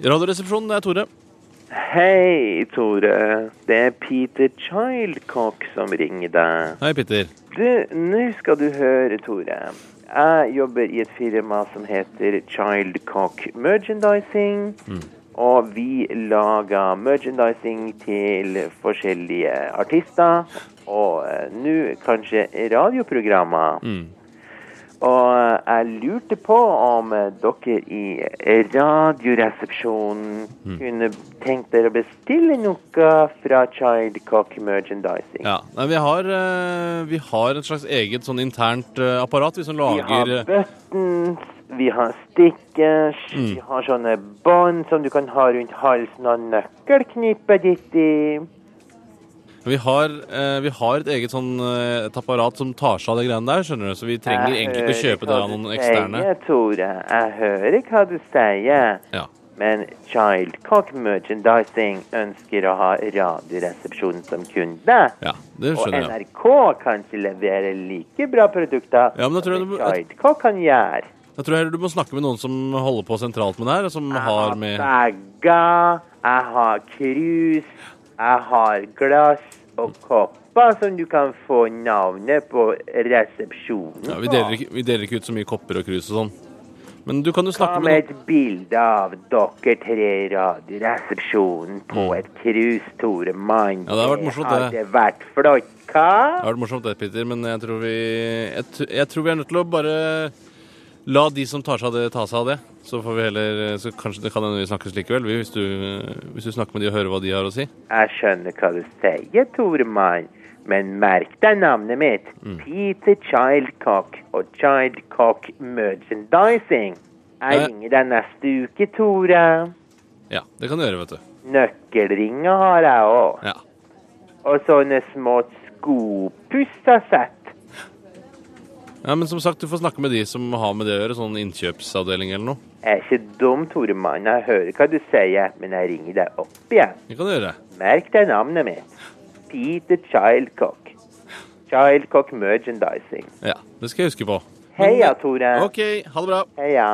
Radioresepsjonen, det er Tore. Hei, Tore. Det er Peter Childcock som ringer deg. Hei, Peter. Du, nå skal du høre, Tore. Jeg jobber i et firma som heter Childcock Merchandising. Og vi lager merchandising til forskjellige artister. Og eh, nå kanskje radioprogrammer. Mm. Og eh, jeg lurte på om eh, dere i Radioresepsjonen kunne tenkt dere å bestille noe fra Childcock Merchandising. Ja, Nei, vi har, eh, vi har et slags eget sånn internt apparat, vi som Vi har lager buttons, vi har stickers, Mm. vi har sånne bånd som du kan ha rundt halsen og nøkkelknippet ditt i. Vi har, eh, vi har et eget sånn eh, et apparat som tar seg av de greiene der, skjønner du. Så vi trenger Jeg egentlig ikke kjøpe det av du noen eksterne. Sier, Tore. Jeg hører hva du sier. Ja. Men Childcock Merchandising ønsker å ha Radioresepsjonen som kunde. ja, det skjønner jeg. NRK kan ikke levere like bra produkter Ja, men jeg som Childcock kan gjøre. Jeg tror heller du må snakke med noen som holder på sentralt med det her, som Jeg har har med bager, jeg har krus, jeg har glass og kopper som du kan få navnet på resepsjonen ja, vi, på. deler ikke, vi deler ikke ut så mye kopper og krus og sånn. Men du kan jo snakke med med et bilde av dere tre i Radioresepsjonen på et krus, Tore Mann. Mm. Ja, det har vært morsomt, det. hadde vært flott, Det hadde vært morsomt det, Peter, men jeg tror vi jeg, jeg tror vi er nødt til å bare la de som tar seg av det, ta seg av det. Så får vi heller Så kanskje det kan hende vi snakkes likevel, vi, hvis du, hvis du snakker med de og hører hva de har å si. Jeg skjønner hva du sier, Toremann, Men merk deg navnet mitt. Mm. Peter Childcock og Childcock Merchandising. Jeg ringer deg neste uke, Tore. Ja, det kan du gjøre, vet du. Nøkkelringer har jeg òg. Ja. Og sånne små skopussasett. Ja, Men som sagt, du får snakke med de som har med det å gjøre, sånn innkjøpsavdeling eller noe. Jeg er ikke dum, Tore Mann. Jeg hører hva du sier, men jeg ringer deg opp igjen. Det kan du gjøre. Merk deg navnet mitt. Peter Childcock. Childcock Merchandising. Ja, det skal jeg huske på. Heia, Tore. OK, ha det bra. Heia.